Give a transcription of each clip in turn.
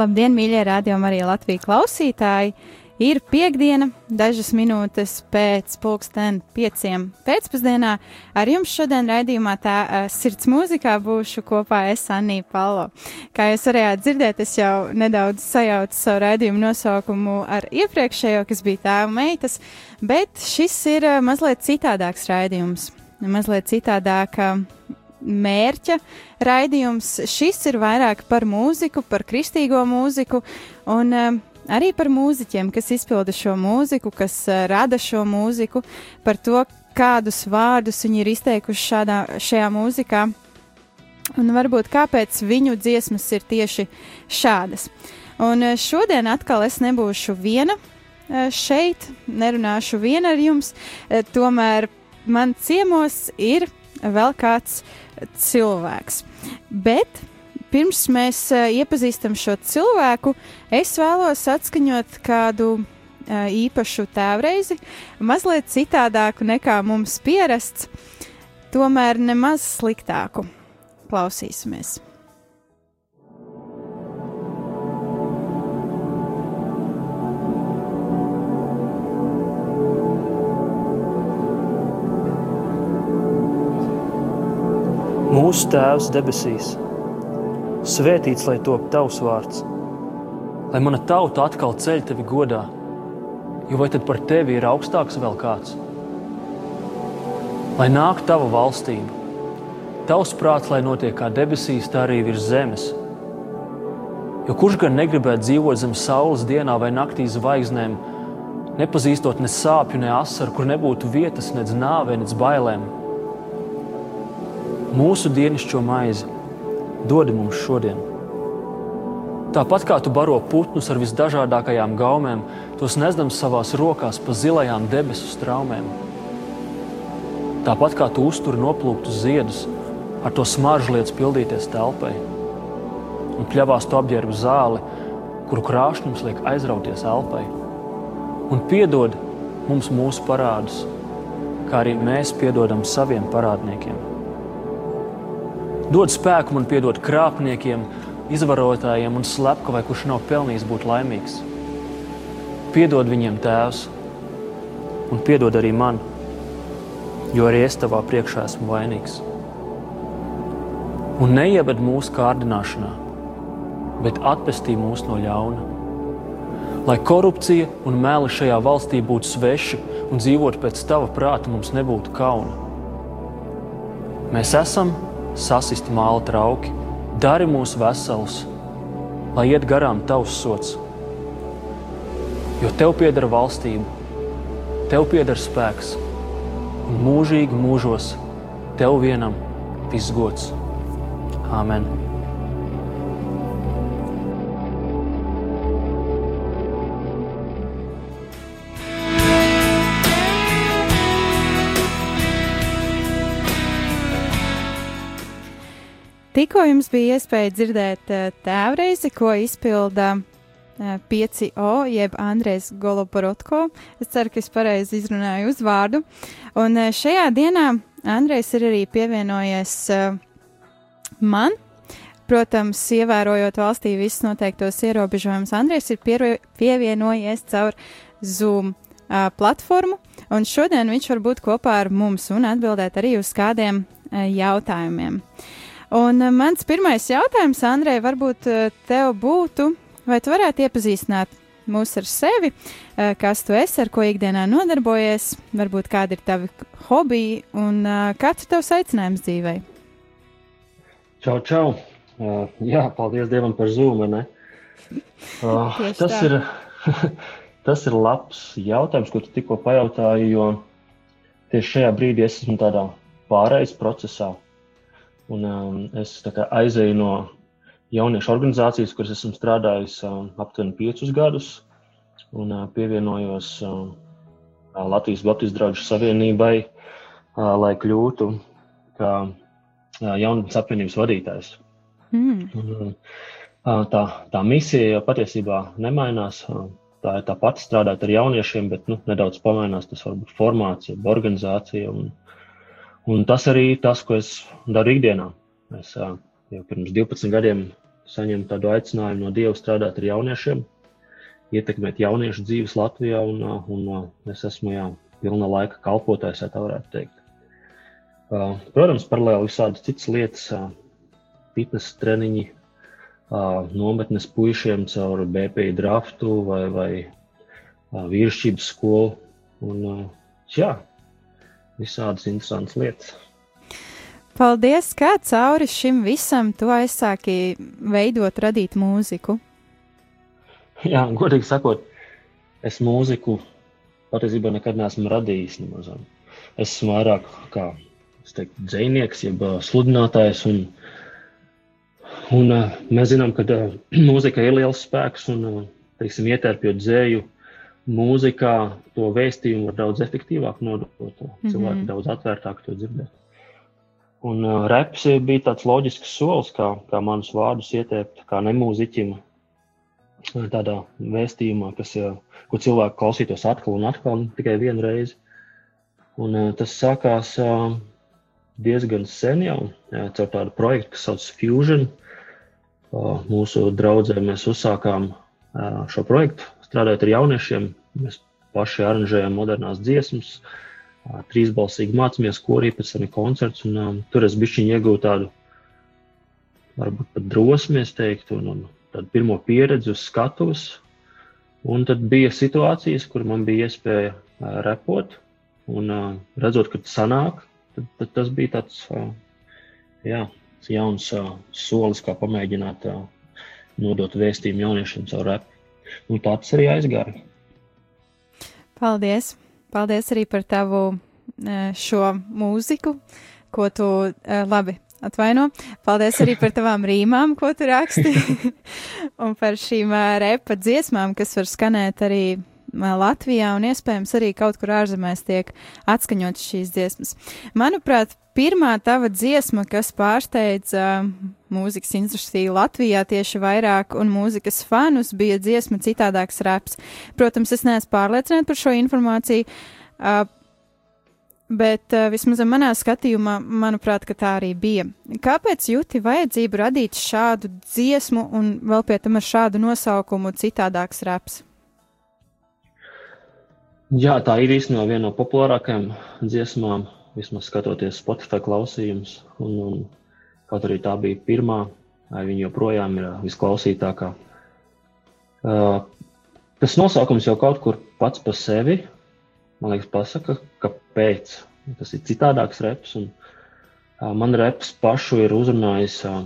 Labdien, mīļie rādījumi, arī Latvijas klausītāji! Ir piekdiena, dažas minūtes pēc pulksten pieciem pēcpusdienā. Ar jums šodien raidījumā tā uh, sirds mūzikā būšu kopā es, Anija Palo. Kā jūs varējāt dzirdēt, es jau nedaudz sajaucu savu raidījumu nosaukumu ar iepriekšējo, kas bija tēva meitas, bet šis ir uh, mazliet citādāks raidījums, mazliet citādāka. Uh, mērķa raidījums. Šis ir vairāk par mūziku, par kristīgo mūziku un uh, arī par mūziķiem, kas izpilda šo mūziku, kas uh, rada šo mūziku, par to, kādus vārdus viņi ir izteikuši šādā, šajā mūzikā. Un varbūt kāpēc viņu dziesmas ir tieši šādas. Un uh, šodien atkal es nebūšu viena uh, šeit, nerunāšu viena ar jums, uh, tomēr man ciemos ir vēl kāds cilvēks. Bet pirms mēs uh, iepazīstam šo cilvēku, es vēlos atskaņot kādu uh, īpašu tēvreizi, mazliet citādāku nekā mums pierasts, tomēr nemaz sliktāku. Klausīsimies! Mūsu Tēvs debesīs, svētīts lai top tavs vārds, lai mana tauta atkal ceļ tevi godā, jo vai tad par tevi ir augstāks vēl kāds? Lai nāk tava valstība, tavs prāts, lai notiek kā debesīs, tā arī virs zemes. Jo kurš gan negribētu dzīvot zem saules dienā vai naktī zvaigznēm, nepazīstot ne sāpju, ne asaru, kur nebūtu vietas nec nāvei, nec bailēm? Mūsu dienascho maizi dod mums šodien. Tāpat kā tu baro putnus ar visdažādākajām gaumēm, tos nesdams savās rokās pa zilajām debesu straumēm. Tāpat kā tu uzturi noplūktus ziedus, ar to smaržu lietas pildīties telpai. Un pļavās tu apģērbu zāli, kuru krāšņums liek aizrauties elpai. Un piedod mums mūsu parādus, kā arī mēs piedodam saviem parādniekiem Dod spēku man piedot krāpniekiem, izvarotājiem un slepkavai, kurš nav pelnījis būt laimīgs. Piedod viņiem, Tēvs, un piedod arī man, jo arī es tavā priekšā esmu vainīgs. Un neieved mūsu kārdināšanā, bet atpestī mūs no ļauna. Lai korupcija un meli šajā valstī būtu sveši un dzīvot pēc tava prāta, mums nebūtu kauna. Mēs esam sasisti māla trauki, dari mūs veselus, lai iet garām tavs sots. Jo tev pieder valstība, tev pieder spēks, un mūžīgi mūžos tev vienam viss gods. Āmen! Tikko jums bija iespēja dzirdēt uh, tēvreizi, ko izpilda uh, 5O, jeb Andrēs Goloporotko. Es ceru, ka es pareizi izrunāju uzvārdu. Un uh, šajā dienā Andrēs ir arī pievienojies man. Protams, ievērojot valstī visus noteiktos ierobežojumus, Andrēs ir pievienojies caur Zoom platformu, un šodien viņš var būt kopā ar mums un atbildēt arī uz kādiem jautājumiem. Uh, Un uh, mans pirmais jautājums, Andrei, varbūt uh, tev būtu, vai tu varētu iepazīstināt mūs ar sevi, uh, kas tu esi, ar ko ikdienā nodarbojies, varbūt kādi ir tavi hobiji un kāds ir tavs aicinājums dzīvē? Čau, čau! Uh, jā, paldies Dievam par zūmu. Uh, tas tā. ir tas ir labs jautājums, ko tu tikko pajautāji, jo tieši šajā brīdī es esmu tādā pārejas procesā. Un, um, es aizēju no jauniešu organizācijas, kuras esmu strādājis um, aptuveni piecus gadus, un uh, pievienojos uh, Latvijas Baptistu draugu savienībai, uh, lai kļūtu kā uh, jaunatnes apvienības vadītājs. Mm. Un, uh, tā, tā misija jau patiesībā nemainās. Uh, tā ir tā pati strādāt ar jauniešiem, bet nu, nedaudz pamainās tas varbūt formācija, organizācija. Un, un tas arī tas, ko es daru ikdienā. Es jau pirms 12 gadiem saņēmu tādu aicinājumu no Dieva strādāt ar jauniešiem, ietekmēt jauniešu dzīves Latvijā, un, un es esmu jā, pilna laika kalpotājs, ja tā varētu teikt. Protams, paralēli visādas citas lietas, fitnesa treniņi, nometnes puišiem caur BPI draftu vai, vai vīrišķības skolu. Un, jā, visādas interesantas lietas. Paldies, kā cauri šim visam tu aizsāki veidot, radīt mūziku. Jā, godīgi sakot, es mūziku patiesībā nekad neesmu radījis. Nemaz. Es esmu vairāk kā teiktu, dzinieks, jeb sludinātājs. Un, Un, mēs zinām, ka mūzika ir liels spēks un, teiksim, ietērpjot dzēju, mūzikā to vēstījumu var daudz efektīvāk nodot. Mm -hmm. Cilvēki daudz atvērtāk to dzirdēt. Un uh, reps bija tāds loģisks solis, kā, kā manus vārdus ieteikt, kā nemūziķim. Tādā vēstījumā, kas, uh, ko cilvēki klausītos atkal un atkal, ne tikai vienu reizi. Un, uh, tas sākās uh, diezgan sen jau, jā, caur tādu projektu, kas sauc Fusion. Uh, mūsu draudzē mēs uzsākām šo projektu, strādājot ar jauniešiem. Mēs paši aranžējām modernās dziesmas, trīsbalsīgi mācāmies korī, pēc tam ir koncerts. Un, um, tur es bišķiņu iegūtu tādu, varbūt pat drosmi, es teiktu, un, un tādu pirmo pieredzi uz skatuves. Un tad bija situācijas, kur man bija iespēja uh, repot, un uh, redzot, ka tas sanāk, tad, tad tas bija tāds, uh, jā, jauns uh, solis, kā pamēģināt uh, nodot vēstījumu jauniešiem caur repu. Un tā tas arī aizgāja. Paldies! Paldies arī par tavu uh, šo mūziku, ko tu uh, labi atvaino. Paldies arī par tavām rīmām, ko tu raksti, un par šīm uh, repa dziesmām, kas var skanēt arī Latvijā un iespējams arī kaut kur ārzemēs tiek atskaņotas šīs dziesmas. Manuprāt, pirmā tava dziesma, kas pārsteidza uh, mūzikas industriju Latvijā tieši vairāk un mūzikas fanus, bija dziesma citādāks raps. Protams, es neesmu pārliecināta par šo informāciju. Uh, Bet uh, vismaz manā skatījumā, manuprāt, tā arī bija. Kāpēc jūti vajadzību radīt šādu dziesmu un vēl pie tam ar šādu nosaukumu citādāks raps? Jā, tā ir īstenībā viena no populārākajām dziesmām, vismaz skatoties Spotify klausījumus. Un, un, kaut arī tā bija pirmā, viņa joprojām ir visklausītākā. Uh, tas nosaukums jau kaut kur pats par sevi, man liekas, pasaka, kāpēc. Tas ir citādāks reps. Un, uh, man reps pašu ir uzrunājis uh,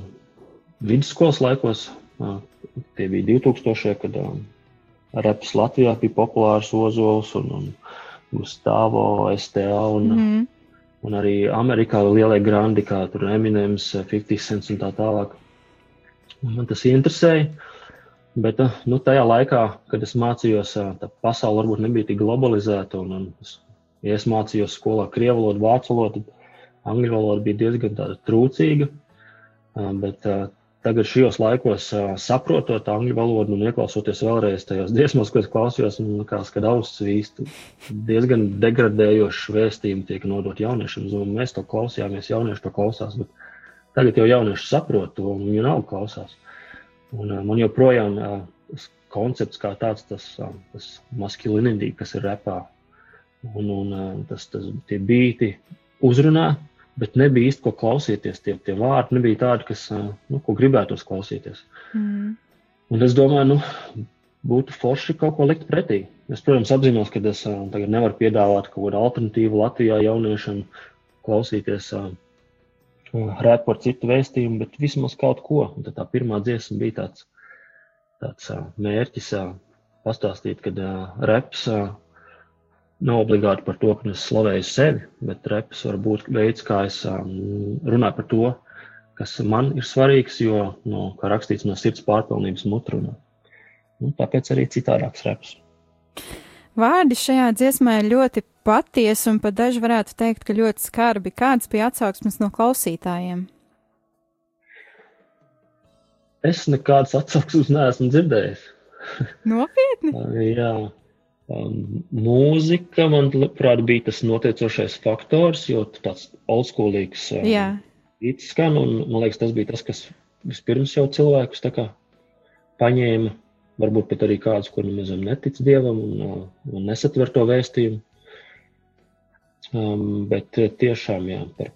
vidusskolas laikos. Uh, tie bija 2000. kad uh, reps Latvijā bija populārs Ozols un, un Gustavo, STA un, mm -hmm. Un arī Amerikā lielie grandi, kā tur Eminems, 50 Cents un tā tālāk. Un man tas interesēja. Bet nu, tajā laikā, kad es mācījos, tā pasaule varbūt nebija tik globalizēta. Un, un es, ja es mācījos skolā krievu valodu, vācu valodu, angļu valoda bija diezgan trūcīga. Bet tagad šajos laikos saprotot angļu valodu un ieklausoties vēlreiz tajos dziesmās, ko es klausījos, man liekas, ka ausis vīst diezgan degradējošs vēstījumi tiek nodot jauniešiem. Un mēs to klausījāmies, jaunieši to klausās, bet tagad jau jaunieši saprot to un viņi nav klausās. Un man joprojām koncepts kā tāds, tas, tas maskulinity, kas ir repā, un, un tas, tas tie bīti uzrunā, bet nebija īsti ko klausīties. Tie, tie vārdi nebija tādi, kas, nu, ko gribētos klausīties. Mm. Un es domāju, nu, būtu forši kaut ko likt pretī. Es, protams, apzinos, ka es tagad nevaru piedāvāt kaut kādu alternatīvu Latvijā jauniešiem klausīties rēpu ar citu vēstījumu, bet vismaz kaut ko. Un tā pirmā dziesma bija tāds, tāds mērķis pastāstīt, ka reps nav obligāti par to, ka es slavēju sevi, bet reps var būt veids, kā es runāju par to, kas man ir svarīgs, jo, no, kā rakstīts, no sirds pārpilnības mutrunā. Nu, tāpēc arī citādāks reps. Vārdi šajā dziesmā ir ļoti patiesi un pat daži varētu teikt, ka ļoti skarbi. Kādas bija atsauksmes no klausītājiem? Es nekādas atsauksmes neesmu dzirdējis. Nopietni? Jā. Um, mūzika, manuprāt, bija tas noteicošais faktors, jo tāds oldschoolīgs um, beats skan, un man liekas, tas bija tas, kas vispirms jau cilvēkus tā kā paņēma, varbūt pat arī kādus, kur nemaz netic Dievam un, uh, un nesatver to vēstījumu. Um, bet tiešām, jā, par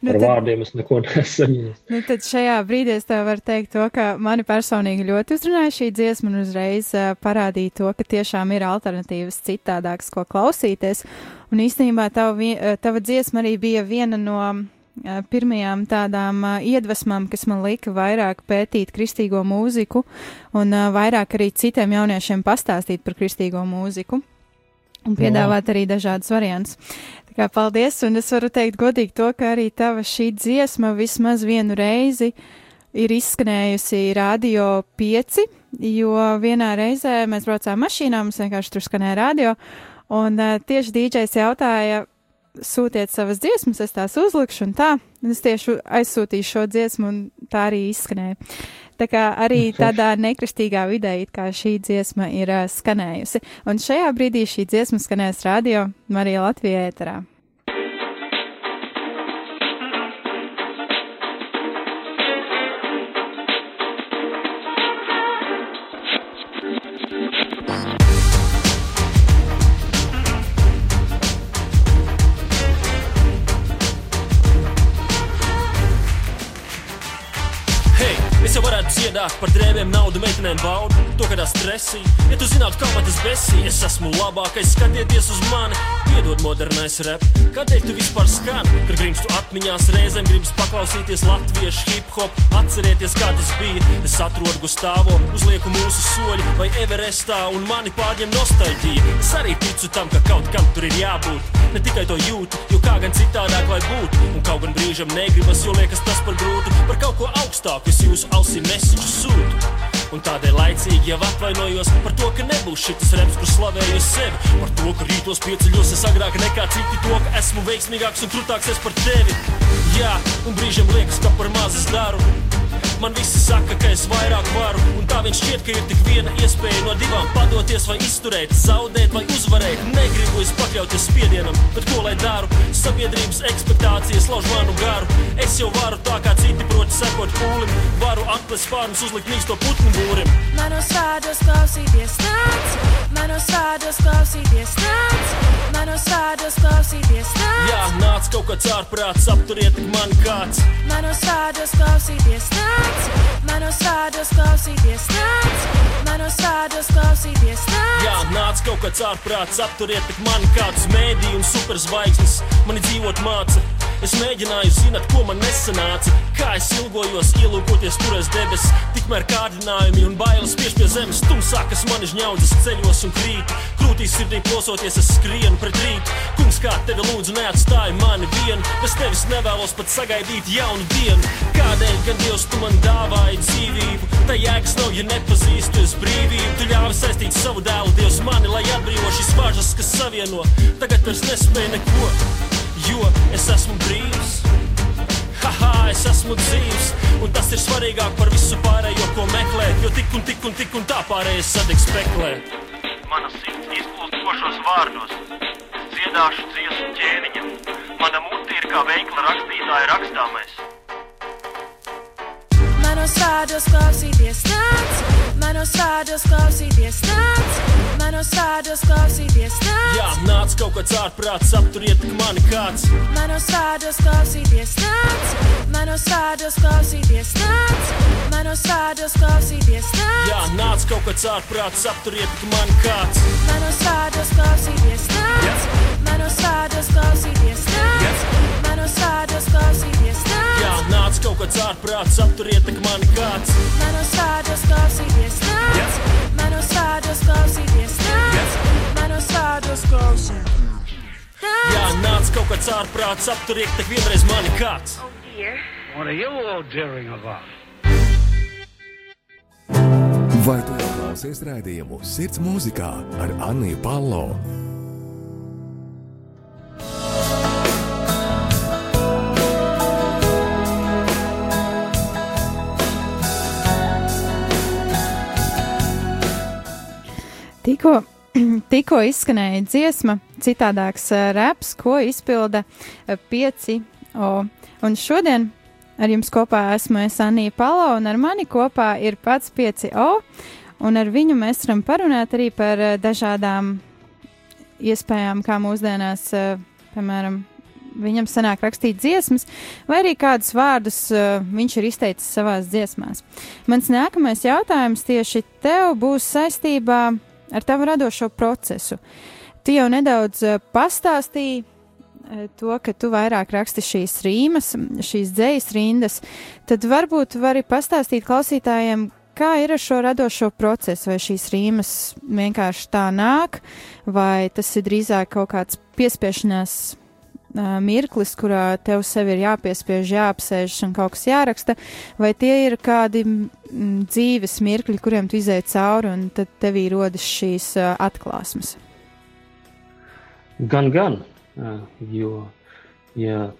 Nu, Par tad, vārdiem es neko nesaņēmu. Nu, tad šajā brīdī es tev varu teikt to, ka mani personīgi ļoti uzrunāja šī dziesma un uzreiz uh, parādīja to, ka tiešām ir alternatīvas citādākas, ko klausīties. Un īstenībā tava, tava dziesma arī bija viena no uh, pirmajām tādām uh, iedvesmām, kas man lika vairāk pētīt kristīgo mūziku un vairāk arī citiem jauniešiem pastāstīt par kristīgo mūziku un piedāvāt arī dažādas variantus. Kā paldies, un es varu teikt godīgi to, ka arī tava šī dziesma vismaz vienu reizi ir izskanējusi radio 5, jo vienā reizē mēs braucām mašīnā, mums vienkārši tur skanēja radio, un uh, tieši dīdžais jautāja, sūtiet savas dziesmas, es tās uzlikšu un tā, es tieši aizsūtīju šo dziesmu, un tā arī izskanēja. Tā kā arī tādā nekristīgā vidē, kā šī dziesma ir uh, skanējusi. Un šajā brīdī šī dziesma skanēs radio Marija Latvijā ēterā. Par drēbēm, naudu, meitenēm baudu. Tas stresī, ja tu zinātu, kā man tas besī, es esmu labākais, skatieties uz mani. Piedod modernais rap, kādēļ tu vispār skan? Kad grimstu atmiņās reizēm gribas paklausīties latviešu hip hop, atcerieties, kā tas bija. Es atrodu Gustavo, uzlieku mūsu soļi vai Everestā un mani pārņem nostalģija. Es arī ticu tam, ka kaut kam tur ir jābūt. Ne tikai to jūtu, jo kā gan citādāk lai būtu. Un kaut gan brīžam negribas, jo liekas tas par grūtu. Par kaut ko augstāku es jūsu ausī mesiņu sūtu. Un tādēļ laicīgi jau atvainojos par to, ka nebūs šis reps, kur slavēju sevi. Par to, ka rītos pieceļos es agrāk nekā citi, to, ka esmu veiksmīgāks un krūtāks par tevi. Jā, un brīžiem liekas, ka par maz es daru. Man visi saka, ka es vairāk varu, un tā viņš šķiet, ka ir tik viena iespēja no divām - padoties vai izturēt, zaudēt vai uzvarēt. Negribu es pakļauties spiedienam, bet ko lai daru? Sabiedrības expectācijas lauž manu garu. Es jau varu tā kā citi proti sekot pūlim, varu atklāt spārnus, uzlikt mīksto putnu būrim. Manos vārdos klausīties nāc, manos vārdos klausīties nāc, manos vārdos klausīties nāc. Jā, nāc kaut kāds ārprāts, apturiet mani kāds. Manos vārdos klausīties nāc manos vārdos klausīties nāc, manos vārdos klausīties nāc. Jā, nāc kaut kāds ārprāts, apturiet mani kāds mēdī un superzvaigznes, mani dzīvot māca. Es mēģināju zināt, ko man nesanāca, kā es ilgojos, ielūkoties tur aiz debesis. Tikmēr kārdinājumi un bailes spiež pie zemes, tumsā, kas man žņaudzes ceļos un krīt. Krūtīs sirdī klausoties, es skrienu pret rītu. Kungs, kā tevi lūdzu, neatstāj mani vienu, bez tevis nevēlos pat sagaidīt jaunu dienu. Kādēļ gan Dievs tu man dāvāji dzīvību? Tā jēgas nav, ja nepazīstu es brīvību. Tu ļāvi saistīt savu dēlu, Dievs mani, lai atbrīvo šīs važas, kas savieno. Tagad vairs nespēju neko jo es esmu brīvs. Haha, es esmu dzīvs, un tas ir svarīgāk par visu pārējo, ko meklēt. Jo tik un tik un tik un tā pārējais sadegs speklē. Mana sirds izplūst košos vārdos, es dziedāšu dziesmu ķēniņa. Mana mute ir kā veikla rakstītāja rakstāmais. Manos vārdos klausīties nāc, manos vārdos klausīties nāc, manos vārdos klausīties nāc. Jā, nāc kaut kāds ārprāts, apturiet mani kāds. Manos vārdos klausīties nāc, manos vārdos klausīties nāc, manos vārdos klausīties nāc. Jā, nāc kaut kāds ārprāts, apturiet mani kāds. Manos vārdos klausīties nāc, manos vārdos klausīties nāc, manos vārdos klausīties nāc. Jā, nāc kaut kāds ārprāts, apturiet tak mani kāds. Manos vārdos klausīties nāc, yes. manos vārdos klausīties nāc, yes. manos vārdos klausīties nāc. Jā, nāc kaut kāds ārprāts, apturiet tak vienreiz mani kāds. Oh dear. What are you all daring about? Vai tu jau klausies raidījumu Sirds mūzikā ar Anniju Palo? Tikko, tikko izskanēja dziesma, citādāks uh, reps, ko izpilda uh, pieci O. Un šodien ar jums kopā esmu es Anija Palo, un ar mani kopā ir pats pieci O. Un ar viņu mēs varam parunāt arī par uh, dažādām iespējām, kā mūsdienās, piemēram, viņam sanāk rakstīt dziesmas, vai arī kādus vārdus uh, viņš ir izteicis savās dziesmās. Mans nākamais jautājums tieši tev būs saistībā ar tavu radošo procesu. Tu jau nedaudz uh, pastāstīji uh, to, ka tu vairāk raksti šīs rīmas, šīs dzējas rindas, tad varbūt vari pastāstīt klausītājiem, kā ir ar šo radošo procesu, vai šīs rīmas vienkārši tā nāk, vai tas ir drīzāk kaut kāds piespiešanās mirklis, kurā tev sev ir jāpiespiež, jāapsēžas un kaut kas jāraksta, vai tie ir kādi dzīves mirkļi, kuriem tu izēji cauri, un tad tevī rodas šīs atklāsmes. Gan, gan, jo, ja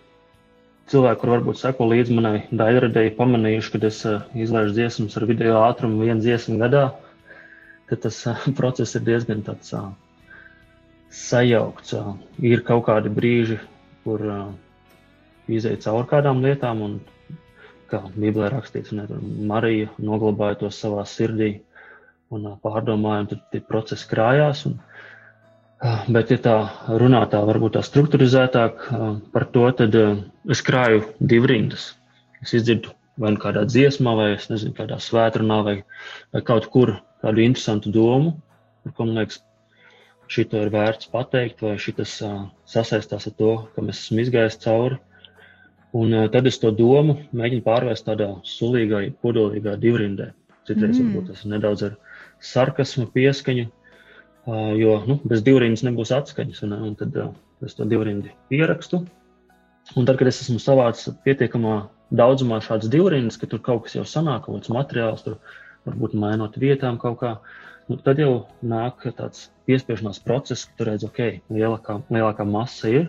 cilvēki, kur varbūt seko līdzi manai daļradēji, pamanījuši, ka es izlaižu dziesmas ar video ātrumu vienu dziesmu gadā, tad tas process ir diezgan tāds sajaukts. Ir kaut kādi brīži, kur ā, izēja cauri kādām lietām, un kā Bībelē rakstīts, tur Marija noglabāja to savā sirdī un ā, pārdomāja, un tad tie procesi krājās. Un, Ah, Bet, ja tā runā tā, varbūt tā struktūrizētāk ah, par to, tad ah, es krāju divas rindas. Es izdzirdu vai nu kādā dziesmā, vai nezinu, kādā svētdienā, vai, vai kaut kur kādu interesantu domu, par ko man liekas, šī to ir vērts pateikt, vai šis sasaistās ar to, kam es esmu izgājis cauri. Un tad es to domu mēģinu pārvērst tādā sulīgā, kodolīgā divrindē. Citreiz mm. varbūt tas ir nedaudz ar sarkasmu pieskaņu, jo nu, bez divrindas nebūs atskaņas. Un, un tad es to divrindi pierakstu. Un tad, kad es esmu savācis pietiekamā daudzumā šādas divrindas, ka tur kaut kas jau sanāk, kaut kāds materiāls, tur varbūt mainot vietām kaut kā, nu, tad jau nāk tāds piespiešanās process, ka tur redz, ok, lielākā, lielākā masa ir.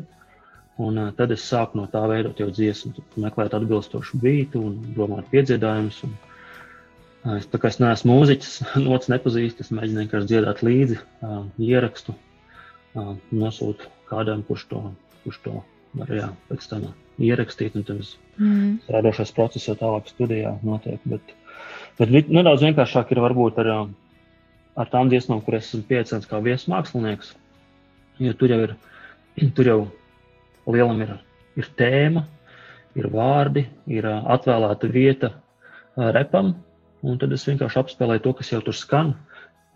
Un uh, tad es sāku no tā veidot jau dziesmu, meklēt atbilstošu bītu un domāt piedziedājumus. Un, Es, tā kā es neesmu mūziķis, nots nepazīstu, es mēģinu vienkārši dziedāt līdzi, uh, ierakstu, uh, nosūtu kādam, kurš to, kurš to var jā, pēc tam ierakstīt. Un tad mm. radošais process jau tālāk studijā notiek. Bet, bet nedaudz vienkāršāk ir varbūt ar, ar tām dziesmām, kur es esmu piecēns kā viesmākslinieks. Jo tur jau ir, tur jau lielam ir, ir tēma, ir vārdi, ir atvēlēta vieta repam, Un tad es vienkārši apspēlēju to, kas jau tur skan,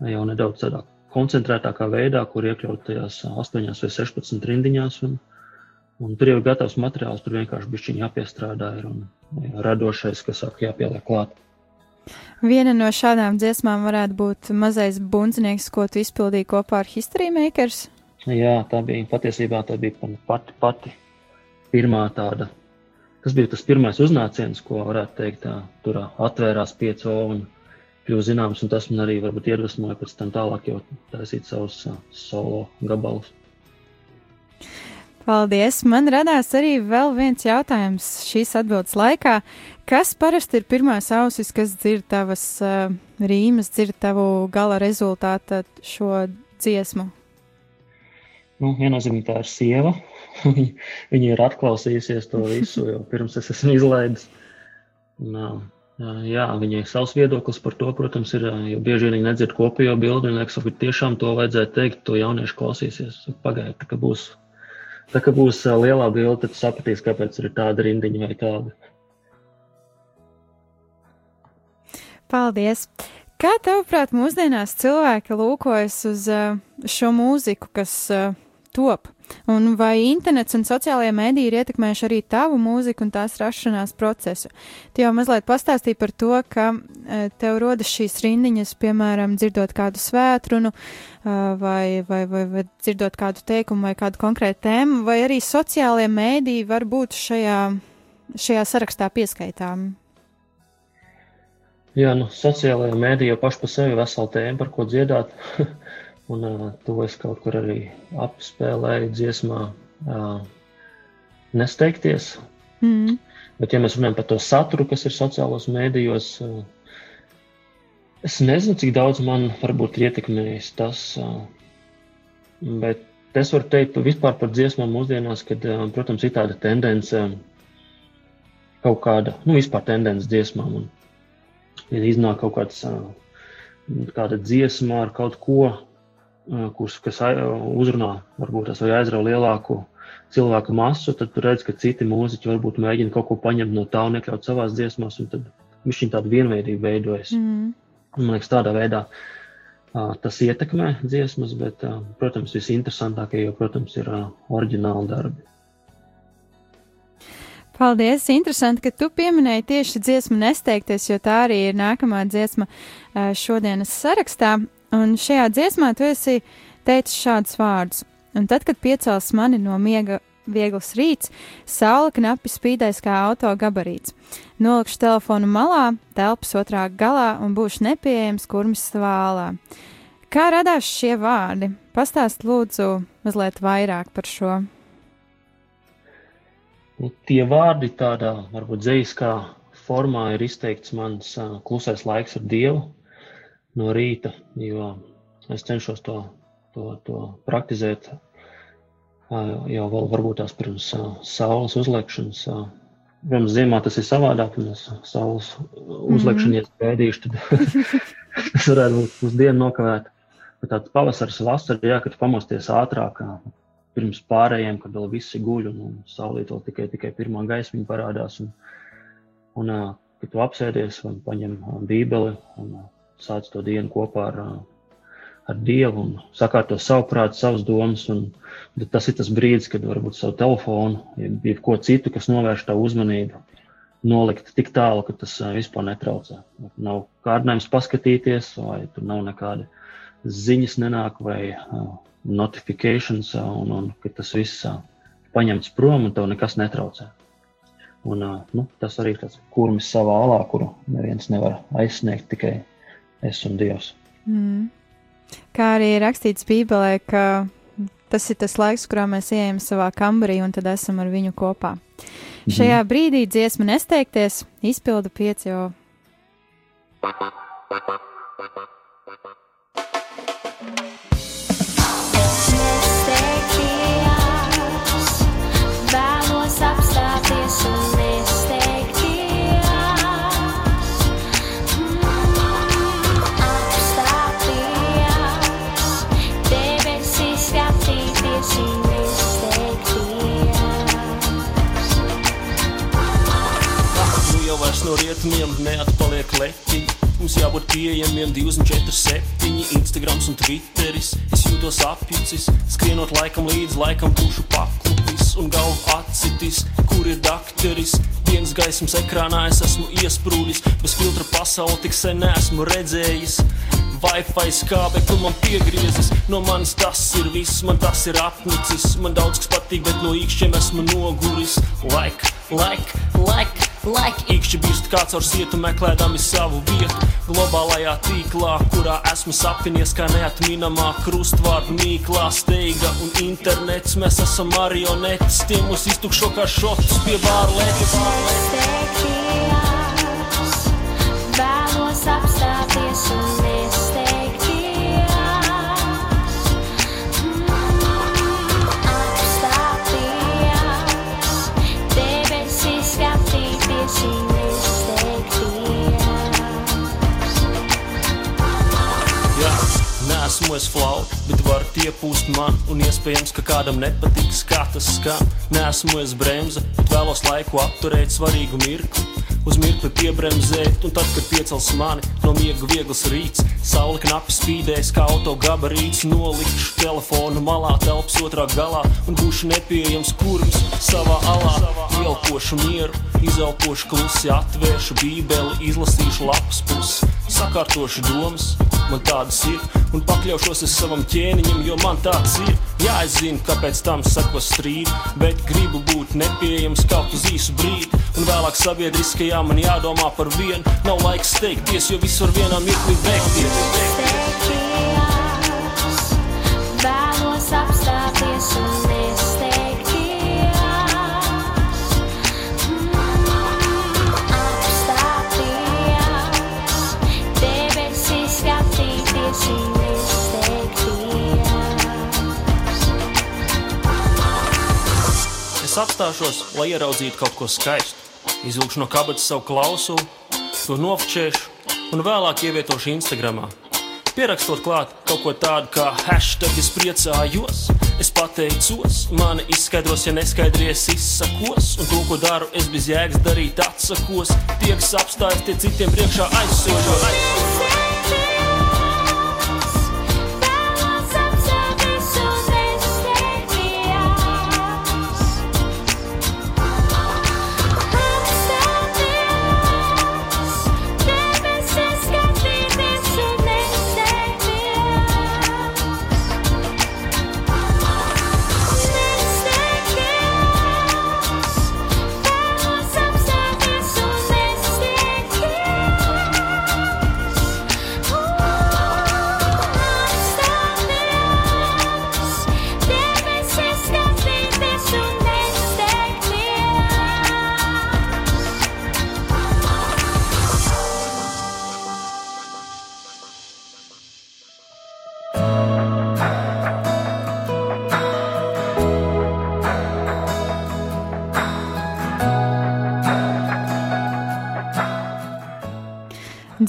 jau nedaudz tādā koncentrētākā veidā, kur iekļaut tajās 8 vai 16 rindiņās. Un, un tur jau ir gatavs materiāls, tur vienkārši bišķiņi jāpiestrādā ir un radošais, kas saka, jāpieliek klāt. Viena no šādām dziesmām varētu būt mazais bundznieks, ko tu izpildīji kopā ar History Makers. Jā, tā bija patiesībā tā bija pati, pati pirmā tāda Tas bija tas pirmais uznāciens, ko varētu teikt, tā, tur atvērās piecu un kļuva zināms, un tas man arī varbūt iedvesmoja pēc tam tālāk jau taisīt savus solo gabalus. Paldies! Man radās arī vēl viens jautājums šīs atbildes laikā. Kas parasti ir pirmās ausis, kas dzird tavas uh, rīmas, dzird tavu gala rezultātu šo dziesmu? Nu, viennozīmīgi tā ir sieva, Viņa ir atklausījusies to visu, jau pirms es esmu izlaidis. Un, jā, viņai savs viedoklis par to, protams, ir. Jo bieži vien viņi nedzird kopējo bildi. Viņa liekas, ka tiešām to vajadzētu teikt, to jaunieši klausīsies. Pagaidiet, kā būs, tā kā būs lielā bilde, tad sapratīs, kāpēc ir tāda rindiņa vai tāda. Paldies! Kā tavuprāt, mūsdienās cilvēki lūkojas uz šo mūziku, kas top? Un vai internets un sociālajie mēdīji ir ietekmējuši arī tavu mūziku un tās rašanās procesu? Tu jau mazliet pastāstīji par to, ka uh, tev rodas šīs rindiņas, piemēram, dzirdot kādu svētrunu, uh, vai, vai, vai, vai dzirdot kādu teikumu vai kādu konkrētu tēmu, vai arī sociālajie mēdīji var būt šajā, šajā sarakstā pieskaitāmi? Jā, nu, sociālajā mēdī jau paši par sevi vesela tēma, par ko dziedāt. un uh, to es kaut kur arī apspēlēju dziesmā uh, Nesteigties. Mm. Bet, ja mēs runājam par to saturu, kas ir sociālos mēdījos, uh, es nezinu, cik daudz man varbūt ir ietekmējis tas. Uh, bet es varu teikt vispār par dziesmām mūsdienās, kad, uh, protams, ir tāda tendence, kaut kāda, nu, vispār tendence dziesmām. Un, ja iznāk kaut kāds, kāda dziesma ar kaut ko, kurš, kas uzrunā, varbūt tas vai aizrauja lielāku cilvēku masu, tad tu redz, ka citi mūziķi varbūt mēģina kaut ko paņemt no tā un iekļaut savās dziesmās, un tad viņš tāda vienveidība veidojas. Mm. Man liekas, tādā veidā tas ietekmē dziesmas, bet, protams, visinteresantākie jau, protams, ir oriģināli darbi. Paldies! Interesanti, ka tu pieminēji tieši dziesmu nesteigties, jo tā arī ir nākamā dziesma šodienas sarakstā. Un šajā dziesmā tu esi teicis šādus vārdus. Un tad, kad piecels mani no miega viegls rīts, saule knapi spīdēs kā auto gabarīts. Nolikšu telefonu malā, telpas otrā galā un būšu nepieejams kurmis svālā. Kā radās šie vārdi? Pastāst lūdzu mazliet vairāk par šo. Nu, tie vārdi tādā, varbūt dzīskā formā ir izteikts mans uh, klusais laiks ar Dievu no rīta, jo es cenšos to, to, to praktizēt jau vēl varbūt tās pirms saules uzliekšanas. Protams, ziemā tas ir savādāk, un es saules uzliekšanu, ja spēdīšu, tad tas varētu būt pusdienu nokavēt. Bet tāds pavasaris, vasara, jā, kad pamosties ātrāk, pirms pārējiem, kad vēl visi guļ un, un saulīt vēl tikai, tikai pirmā gaismiņa parādās. Un, un, kad tu apsēdies un paņem bībeli un sāc to dienu kopā ar, ar Dievu un sakārto savu prātu, savas domas, un tas ir tas brīdis, kad varbūt savu telefonu, jeb ko citu, kas novērš tavu uzmanību, nolikt tik tālu, ka tas vispār netraucē. Nav kārdinājums paskatīties, vai tur nav nekāda ziņas nenāk, vai uh, notifikācijas, un, un ka tas viss paņemts prom un tev nekas netraucē. Un, nu, tas arī ir tāds kurmis savā alā, kuru neviens nevar aizsniegt, tikai es un Dievs. Mm. Kā arī rakstīts Bībelē, ka tas ir tas laiks, kurā mēs ejam savā kambarī un tad esam ar viņu kopā. Mm. Šajā brīdī dziesma nesteigties, izpilda pieci jau. No rietumiem neatpaliek letiņi. Mums jābūt pieejamiem 247, Instagram un Twitteris. Es jūtos apjucis, skrienot laikam līdz laikam pušu paklupis un galvu atsitis, kur ir dakteris. Dienas gaismas ekrānā es esmu iesprūdis, bez filtra pasauli tik sen neesmu redzējis. Wi-Fi skābekli man piegriezis, no manis tas ir viss, man tas ir apnicis. Man daudz kas patīk, bet no īkšķiem esmu noguris. Like, like, like. Laika īkšķi birst kāds ar sietu, meklēdami savu vietu globālajā tīklā, kurā esmu sapinies kā neatminamā krustvārdu mīklā, steiga un internets. Mēs esam marionetes, tie mūs iztukšo kā šotus pie bārlētas. Vēlos bet var iepūst man, un iespējams, ka kādam nepatiks, kā tas skan. Nesmu es bremze, bet vēlos laiku apturēt svarīgu mirkli. Uz mirkli piebremzēt, un tad, kad piecels mani no miega viegls rīts, saule knapi spīdēs, kā auto gabarīts, nolikšu telefonu malā, telpas otrā galā un būšu nepieejams kurms savā alā. Ielpošu mieru, izelpošu klusi, atvēršu bībeli, izlasīšu lapas pusi, sakārtošu domas, man tādas ir, un pakļaušos es savam ķēniņam, jo man tāds ir. Jā, es zinu, kāpēc tam sakos strīd, bet gribu būt nepieejams kaut uz īsu brīdi, un vēlāk sabiedriskajā man jādomā par vienu. Nav laiks steigties, jo viss var vienā mirklī beigties. Apstāties un Es apstāšos, lai ieraudzītu kaut ko skaistu. Izvilkšu no kabatas savu klausulu, to nofčēšu un vēlāk ievietošu Instagram. Pierakstot klāt kaut ko tādu kā hashtag, es priecājos, es pateicos, mani izskaidros, ja neskaidries, izsakos, un to, ko daru, es bez jēgas darīt, atsakos. Tie, kas apstājas, tie citiem priekšā aizsūžos. Vēlos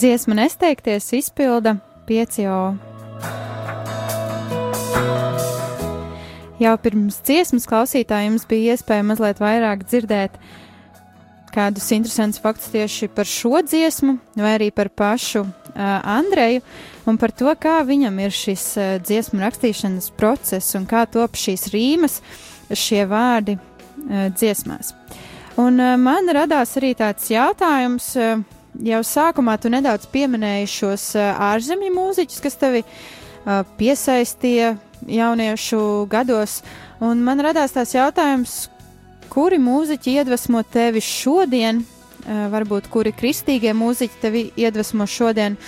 Dziesma nesteigties izpilda 5O. Jau pirms dziesmas klausītājiem bija iespēja mazliet vairāk dzirdēt kādus interesantus faktus tieši par šo dziesmu, vai arī par pašu uh, Andreju, un par to, kā viņam ir šis uh, dziesmu rakstīšanas process un kā top šīs rīmas, šie vārdi uh, dziesmās. Un uh, man radās arī tāds jautājums. Uh, jau sākumā tu nedaudz pieminēji šos uh, ārzemju mūziķus, kas tevi uh, piesaistīja jauniešu gados. Un man radās tās jautājums, kuri mūziķi iedvesmo tevi šodien, uh, varbūt kuri kristīgie mūziķi tevi iedvesmo šodien,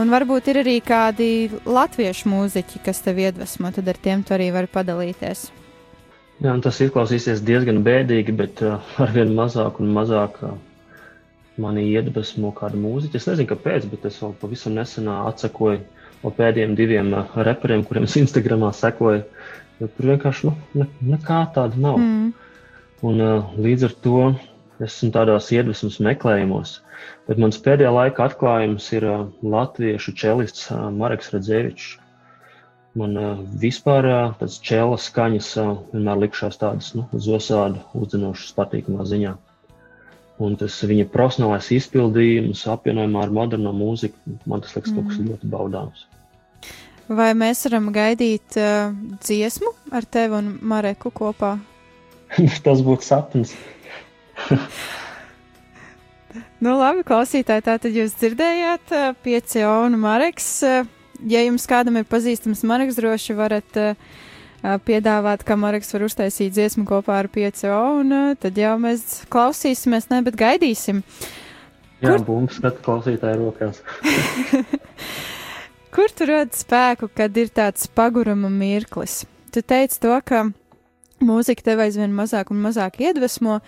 un varbūt ir arī kādi latviešu mūziķi, kas tevi iedvesmo, tad ar tiem tu arī vari padalīties. Jā, tas izklausīsies diezgan bēdīgi, bet uh, arvien mazāk un mazāk uh, mani iedvesmo kāda mūziķa. Es nezinu, kāpēc, bet es vēl pavisam nesenā atsakoju no pēdējiem diviem uh, reperiem, kuriem es Instagramā sekoju. Tur vienkārši nu, ne, nekā tāda nav. Mm. Un, uh, līdz ar to esmu tādās iedvesmas meklējumos. Bet mans pēdējā laika atklājums ir uh, latviešu čelists Marks Radzēvičs. Man vispār tādas čēla skaņas vienmēr likšās tādas nu, zosādi, uzzinošas, patīkamā ziņā. Un tas viņa profesionālais izpildījums apvienojumā ar moderno mūziku, man tas liekas kaut kas ļoti baudāms. Vai mēs varam gaidīt uh, dziesmu ar tevi un Mareku kopā? tas būtu sapnis. Nu, labi, klausītāji, tātad jūs dzirdējāt, uh, pieci un Mareks. Uh, ja jums kādam ir pazīstams Mareks, droši varat uh, piedāvāt, ka Mareks var uztaisīt dziesmu kopā ar pieci un tad jau mēs klausīsimies, ne, bet gaidīsim. Jā, bumbu skatu klausītāju rokās. Kur tu rod spēku, kad ir tāds paguruma mirklis? Tu teici to, ka mūzika tev aizvien mazāk un mazāk iedvesmo,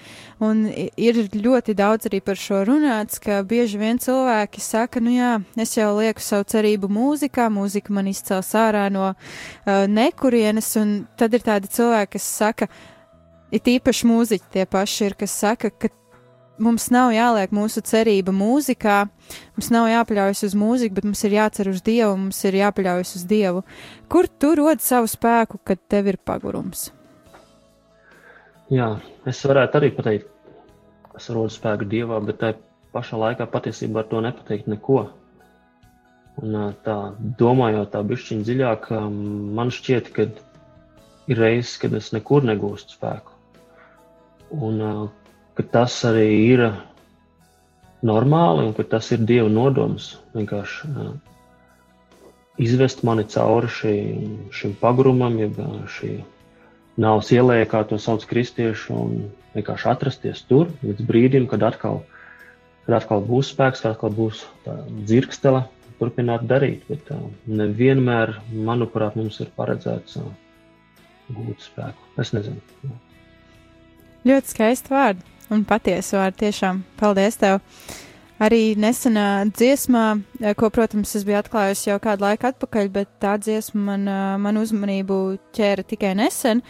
un ir ļoti daudz arī par šo runāts, ka bieži vien cilvēki saka, nu jā, es jau lieku savu cerību mūzikā, mūzika man izcels ārā no uh, nekurienes, un tad ir tādi cilvēki, kas saka, it īpaši mūziķi tie paši ir, kas saka, ka mums nav jāliek mūsu cerība mūzikā, mums nav jāpaļaujas uz mūziku, bet mums ir jācer uz Dievu, mums ir jāpaļaujas uz Dievu. Kur tu rod savu spēku, kad tev ir pagurums? Jā, es varētu arī pateikt, es rodu spēku dievā, bet tai pašā laikā patiesībā ar to nepateikt neko. Un, tā domājot tā bišķiņ dziļāk, man šķiet, ka ir reizes, kad es nekur negūstu spēku. Un ka tas arī ir normāli un ka tas ir Dieva nodoms. Vienkārši izvest mani cauri šī, šim pagrumam, jeb šī nāves ielē, kā to sauc kristieši, un vienkārši atrasties tur līdz brīdim, kad atkal, kad atkal būs spēks, kad atkal būs dzirkstele, turpināt darīt. Bet uh, nevienmēr, manuprāt, mums ir paredzēts uh, gūt spēku. Es nezinu. Ļoti skaisti vārdi un patiesi vārdi. Tiešām paldies tev! Arī nesenā dziesmā, eh, ko, protams, es biju atklājusi jau kādu laiku atpakaļ, bet tā dziesma man, eh, man uzmanību ķēra tikai nesen,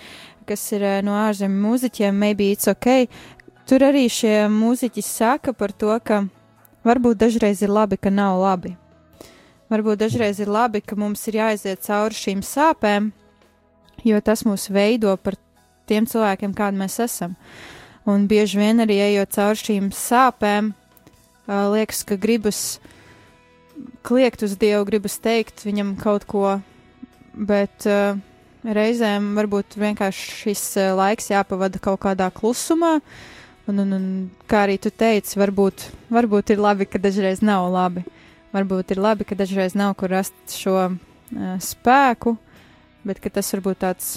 kas ir eh, no ārzemju mūziķiem, Maybe It's OK. Tur arī šie mūziķi saka par to, ka varbūt dažreiz ir labi, ka nav labi. Varbūt dažreiz ir labi, ka mums ir jāiziet cauri šīm sāpēm, jo tas mūs veido par tiem cilvēkiem, kādi mēs esam. Un bieži vien arī ejot cauri šīm sāpēm, liekas, ka gribas kliegt uz Dievu, gribas teikt viņam kaut ko, bet uh, reizēm varbūt vienkārši šis uh, laiks jāpavada kaut kādā klusumā. Un, un, un kā arī tu teici, varbūt, varbūt ir labi, ka dažreiz nav labi. Varbūt ir labi, ka dažreiz nav kur rast šo uh, spēku, bet tas varbūt tāds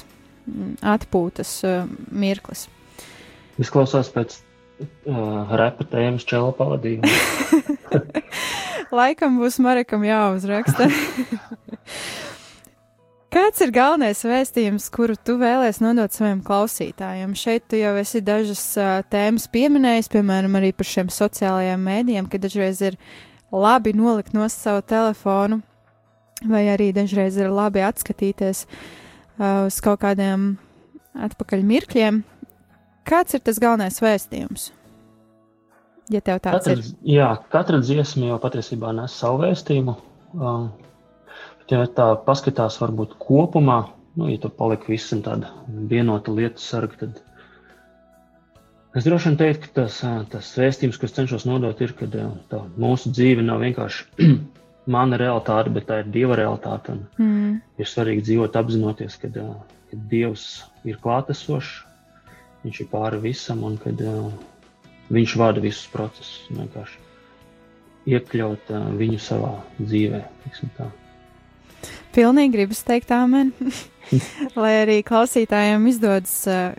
mm, atpūtas uh, mirklis. Izklausās pēc uh, repa tēmas čela pavadījuma. Laikam būs Marekam jāuzraksta. Kāds ir galvenais vēstījums, kuru tu vēlēsies nodot saviem klausītājiem? Šeit tu jau esi dažas uh, tēmas pieminējis, piemēram, arī par šiem sociālajiem mēdījiem, ka dažreiz ir labi nolikt no savu telefonu, vai arī dažreiz ir labi atskatīties uh, uz kaut kādiem atpakaļ mirkļiem. Kāds ir tas galvenais vēstījums? Ja tev tāds Katra, ir. jā, katra dziesma jau patiesībā nes savu vēstījumu. Um, ja tā paskatās, varbūt kopumā, nu, ja tu paliki visam tāda vienota lietu sarga, tad es droši vien teiktu, ka tas, ā, tas vēstījums, ko es cenšos nodot, ir, ka ā, tā mūsu dzīve nav vienkārši mana realitāte, bet tā ir Dieva realitāte. Mm, ir svarīgi dzīvot apzinoties, ka, ā, ka Dievs ir klātesošs, Viņš ir pāri visam un kad ā, Viņš vada visus procesus. Vienkārši iekļaut uh, viņu savā dzīvē. pilnīgi gribas teikt amen. Lai arī klausītājiem izdodas uh,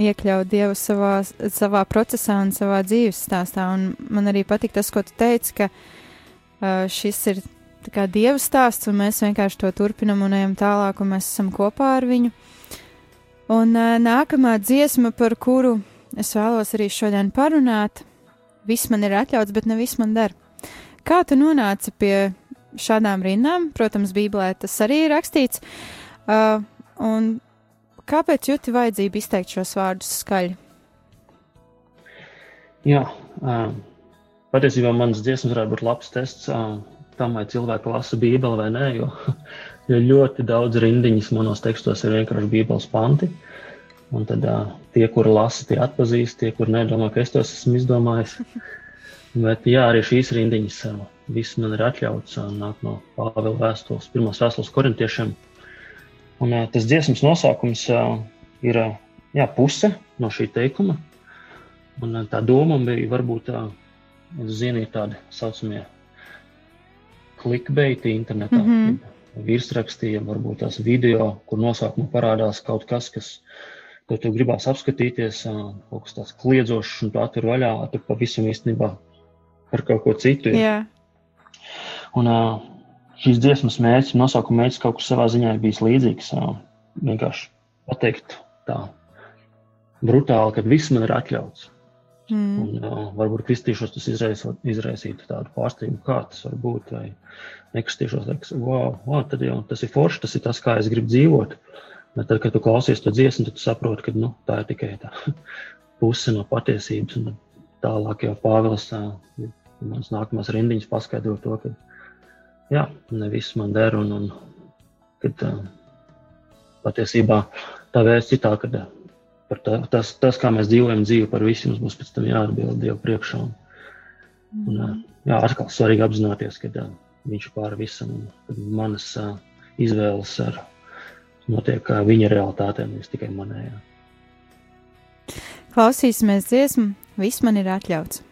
iekļaut Dievu savā, savā procesā un savā dzīves stāstā. Un man arī patīk tas, ko tu teici, ka uh, šis ir Dieva stāsts, un mēs vienkārši to turpinam un ejam tālāk, un mēs esam kopā ar viņu. Un uh, nākamā dziesma, par kuru es vēlos arī šodien parunāt, viss man ir atļauts, bet ne viss man der. Kā tu nonāci pie šādām rindām? Protams, Bībelē tas arī ir rakstīts. Uh, un kāpēc jūti vajadzību izteikt šos vārdus skaļi? Jā, um, patiesībā mans dziesmas varētu būt labs tests um, tam, vai cilvēki lasa Bībeli vai nē, jo, jo ļoti daudz rindiņas manos tekstos ir vienkārši Bībeles panti. Un tad uh, tie, kuri lasa, tie atpazīst, tie, kuri nedomā, ka es tos esmu izdomājis. Bet jā, arī šīs rindiņas, uh, viss man ir atļauts, uh, nāk no Pāvila vēstules, pirmās vēstules korintiešiem. Un uh, tas dziesmas nosaukums uh, ir uh, jā, puse no šī teikuma. Un uh, tā doma bija varbūt uh, zinīt tādi saucamie clickbaiti internetā. Mm -hmm. Virsrakstījumi, varbūt tās video, kur nosaukumā parādās kaut kas, kas, ko tu gribās apskatīties, kaut kas tāds kliedzošs, un tu atver vaļā, tu pavisam īstenībā par kaut ko citu. Jā, Un šīs dziesmas mērķis, nosaukuma mērķis kaut kur savā ziņā ir bijis līdzīgs. Vienkārši pateikt tā brutāli, ka viss man ir atļauts. Mm. Un, uh, varbūt kristīšos tas izraisot, izraisītu tādu pārsteigumu, kā tas var būt. Vai nekristīšos, liekas, wow, wow, tad jau tas ir forši, tas ir tas, kā es gribu dzīvot. Bet tad, kad tu klausies to dziesmu, tad tu saproti, ka nu, tā ir tikai tā puse no patiesības. Un tālāk jau Pāvils, uh, mans nākamās rindiņas, paskaidro to, ka jā, ne viss man der. Un, un kad uh, patiesībā tā vērts ir tā, ka uh, par tā, tas, tas, kā mēs dzīvojam dzīvi par visu, mums būs pēc tam jāatbild Dievu priekšā. Un Un, ā, jā, atkal svarīgi apzināties, ka ā, viņš ir pāri visam un ka manas ā, izvēles ar, notiek ā, viņa realitātē, nevis tikai manējā. Klausīsimies dziesmu, viss man ir atļauts.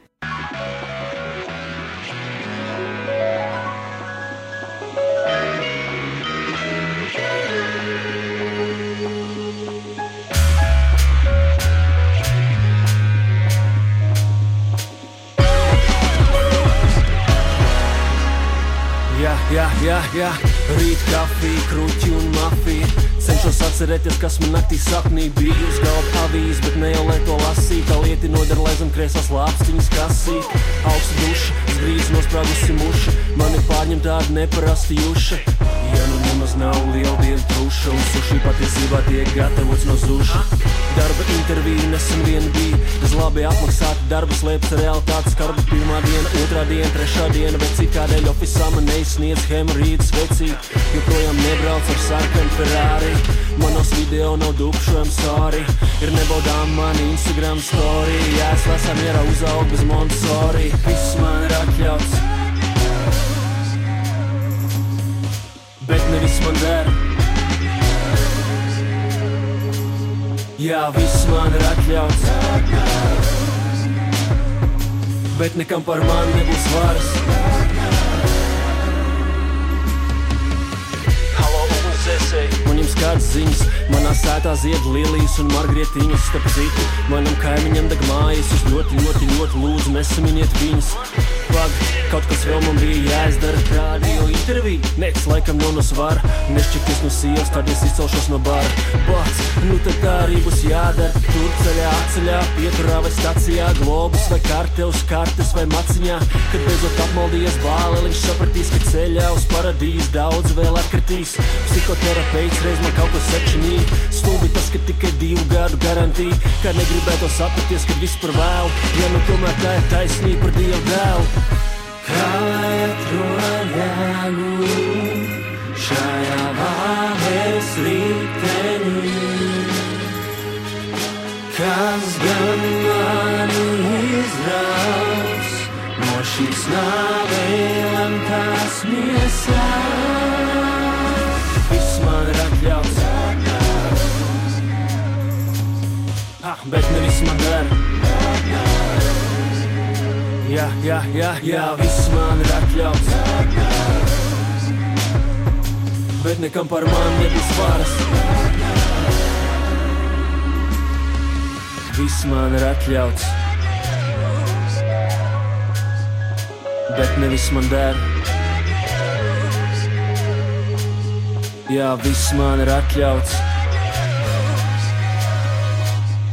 Jā, jā, rīt kafija, kruķi un mafija. Cenšos atcerēties, kas man naktī sapnī bija. Uz galda avīze, bet ne jau lai to lasītu. Tā lieta nodara, lai zem krēslas lāpstiņas kasīt. Augsta duša, zgrīz nosprāgusi muša. Mani pārņem tāda neparasta juša. Ja nu nemaz nav liela dieva truša, un suši patiesībā tiek gatavots no zuša. Darba intervija nesen vien bija, bez labi apmaksāta darba slēpts realitātes skarba. Pirmā diena, otrā diena, trešā diena, bet cik kādēļ oficiāli man neizsniedz hemorīdas vecīt. Joprojām nebrauc ar sarkanu Ferrari, manos video nav dukšojam sorry. Ir nebaudām mani Instagram story, jā, es lasām mierā uzaug bez Montessori. Viss man ir atļauts. Bet nevis man der. Jā, viss man ir atļauts. Bet nekam par mani nebūs varas. Man jums kādas ziņas, manā sētā zied lilijas un margrietiņas starp citu. Manam kaimiņam deg mājas, es ļoti, ļoti, ļoti lūdzu, nesaminiet viņas. Pag, kaut kas vēl man bija jāizdara, rādio intervija. Nec, laikam nav no svara, nešķirties no sievas, tad es izcelšos no bara. Bats, nu tad tā arī būs jādara. Tur ceļā, ceļā, pieturā vai stacijā, globus vai karte uz kartes vai maciņā. Kad beidzot apmaldījies bāliņš, sapratīs, ka ceļā uz paradīzi daudz vēl atkritīs. Psihoterapeits reiz man kaut ko sačinīja. Stulbi tas, ka tikai divu gadu garantija. Kā negribētu sapraties, kad viss par vēlu. Ja nu tomēr tā ir taisnība par dievu dēlu. Atrod jēgu šajā vāves rītenī? Kas gan mani izraus no šīs nāvēm tās miesās? Viss man ir atļauts. Ah, bet nevis man dara. Jā, jā, jā, jā, viss man ir atļauts. Bet nekam par mani nebūs varas. Viss man ir atļauts. Bet nevis man der. Jā, viss man ir atļauts.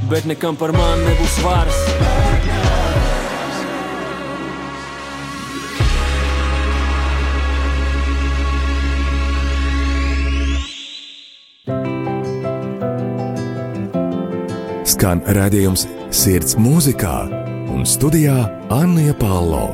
Bet nekam par mani nebūs varas. Skan redzējums sirds mūzikā un studijā Anna Palo.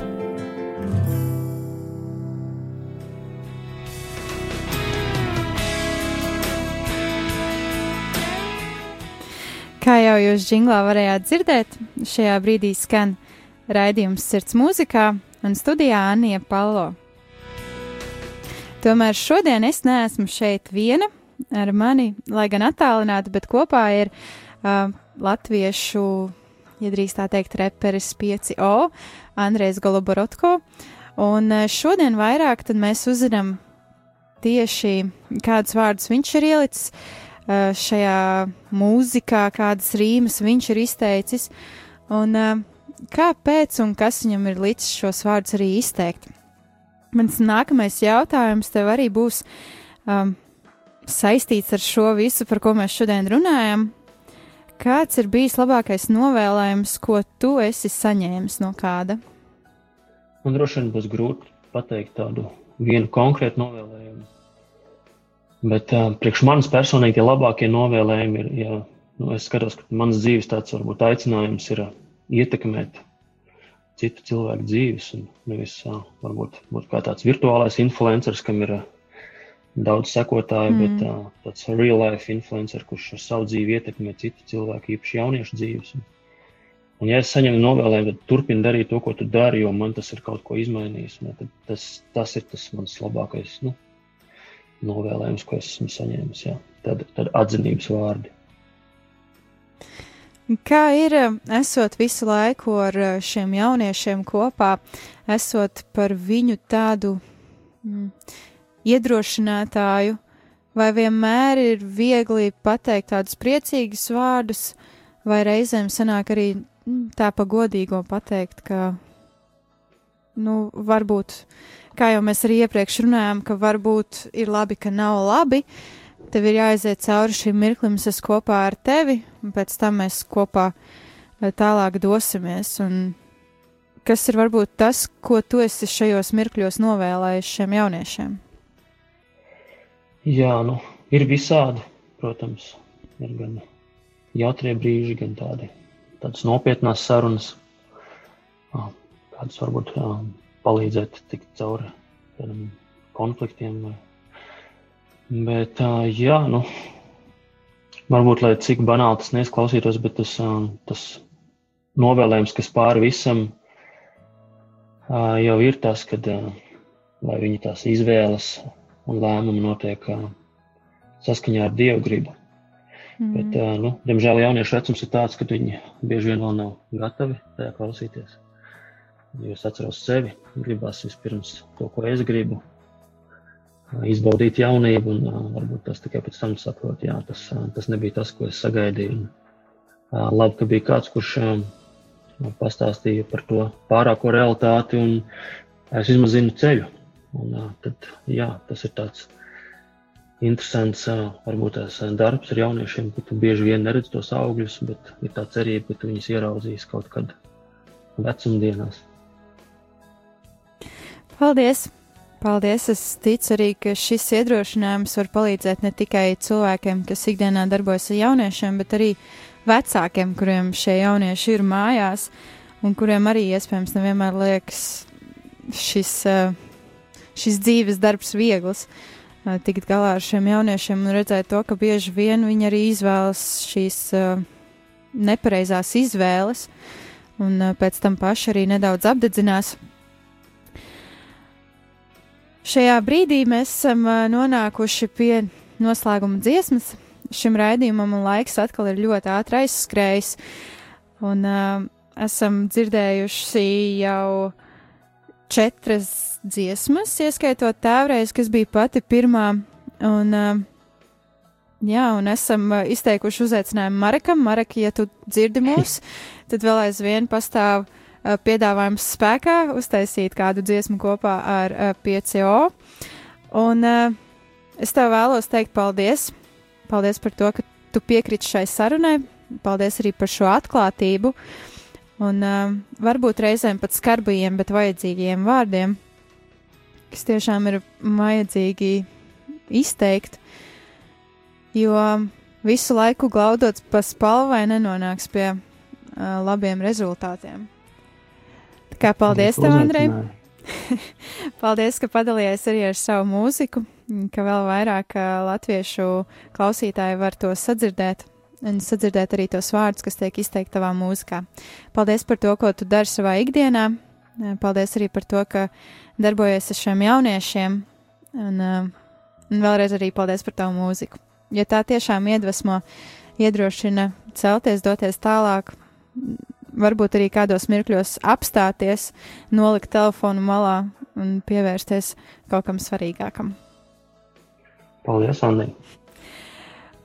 Kā jau jūs jinglā varējāt dzirdēt, šajā brīdī skan raidījums sirds mūzikā un studijā Anija Palo. Tomēr šodien es neesmu šeit viena ar mani, lai gan attālināti, bet kopā ir uh, latviešu, ja drīkst tā teikt, reperis 5O, Andrejs Goloborotko. Un uh, šodien vairāk mēs uzzinām tieši kādus vārdus viņš ir ielicis uh, šajā mūzikā, kādas rīmas viņš ir izteicis, un uh, kāpēc un kas viņam ir licis šos vārdus arī izteikt. Mans nākamais jautājums tev arī būs um, saistīts ar šo visu, par ko mēs šodien runājam. Kāds ir bijis labākais novēlējums, ko tu esi saņēmis no kāda? Man droši vien būs grūti pateikt tādu vienu konkrētu novēlējumu. Bet uh, priekš manis personīgi tie labākie novēlējumi ir, ja nu, es skatos, ka mans dzīves tāds varbūt aicinājums ir uh, ietekmēt citu cilvēku dzīves, un nevis uh, varbūt būt kā tāds virtuālais influenceris, kam ir uh, daudz sekotāju, mm. bet uh, tāds real life influencer, kurš ar savu dzīvi ietekmē citu cilvēku, īpaši jauniešu dzīves. Un, Un, ja es saņemu novēlējumu, tad turpini darīt to, ko tu dari, jo man tas ir kaut ko izmainījis. Ne, tas, tas ir tas mans labākais nu, novēlējums, ko es esmu saņēmis. Jā. Tad, tad atzinības vārdi. Kā ir, esot visu laiku ar šiem jauniešiem kopā, esot par viņu tādu mm, iedrošinātāju, vai vienmēr ir viegli pateikt tādus priecīgus vārdus, vai reizēm sanāk arī mm, tā pa godīgo pateikt, ka, nu, varbūt, kā jau mēs arī iepriekš runājām, ka varbūt ir labi, ka nav labi, tev ir jāaiziet cauri šim mirklim, es esmu kopā ar tevi, un pēc tam mēs kopā eh, tālāk dosimies. Un kas ir varbūt tas, ko tu esi šajos mirkļos novēlējis šiem jauniešiem? Jā, nu, ir visādi, protams, ir gan jautrie brīži, gan tādi, tādas nopietnas sarunas, kādas varbūt palīdzēt tikt cauri kādam konfliktiem. Bet, jā, nu, varbūt, lai cik banāli tas neizklausītos, bet tas, tas novēlējums, kas pāri visam, jau ir tas, kad, lai viņi tās izvēles un lēmumi notiek saskaņā ar Dievu gribu. Mm. Bet, nu, diemžēl jauniešu vecums ir tāds, ka viņi bieži vien vēl nav gatavi tajā klausīties. Jo es atceros sevi, gribās vispirms to, ko es gribu, izbaudīt jaunību, un varbūt tas tikai pēc tam saprot, jā, tas, tas nebija tas, ko es sagaidīju. Un, labi, ka bija kāds, kurš pastāstīja par to pārāko realitāti, un es vismaz zinu ceļu. Un, tad, jā, tas ir tāds interesants, varbūt tās darbs ar jauniešiem, ka tu bieži vien neredz tos augļus, bet ir tā cerība, ka tu viņus ieraudzīs kaut kad vecumdienās. Paldies! Paldies! Es ticu arī, ka šis iedrošinājums var palīdzēt ne tikai cilvēkiem, kas ikdienā darbojas ar jauniešiem, bet arī vecākiem, kuriem šie jaunieši ir mājās, un kuriem arī iespējams nevienmēr liekas šis, eh, šis dzīves darbs viegls. eh, Tikt galā ar šiem jauniešiem un redzēt to, ka bieži vien viņi arī izvēlas šīs eh, nepareizās izvēles, un eh, pēc tam paši arī nedaudz apdedzinās. Šajā brīdī mēs esam nonākuši pie noslēguma dziesmas. Šim raidījumam un laiks atkal ir ļoti ātri aizskrējis. Un uh, esam dzirdējuši jau četras dziesmas, ieskaitot tēvreiz, kas bija pati pirmā. Un, uh, jā, un esam uh, izteikuši uzaicinājumu Marekam. Marek, ja tu dzirdi mūs, tad vēl aizvien pastāv uh, piedāvājums spēkā uztaisīt kādu dziesmu kopā ar uh, 5O. Un uh, es tev vēlos teikt paldies. Paldies par to, ka tu piekriti šai sarunai. Paldies arī par šo atklātību. Un uh, varbūt reizēm pat skarbajiem, bet vajadzīgiem vārdiem, kas tiešām ir vajadzīgi izteikt. Jo visu laiku glaudot pa spalvai nenonāks pie uh, labiem rezultātiem. Tā kā paldies tev, Andrej! Paldies, ka padalījies arī ar savu mūziku, ka vēl vairāk ā, latviešu klausītāji var to sadzirdēt un sadzirdēt arī tos vārdus, kas tiek izteikti tavā mūzikā. Paldies par to, ko tu dari savā ikdienā. Paldies arī par to, ka darbojies ar šiem jauniešiem. Un, ā, un vēlreiz arī paldies par tavu mūziku. Ja tā tiešām iedvesmo, iedrošina celties, doties tālāk, varbūt arī kādos mirkļos apstāties, nolikt telefonu malā un pievērsties kaut kam svarīgākam. Paldies, Andri!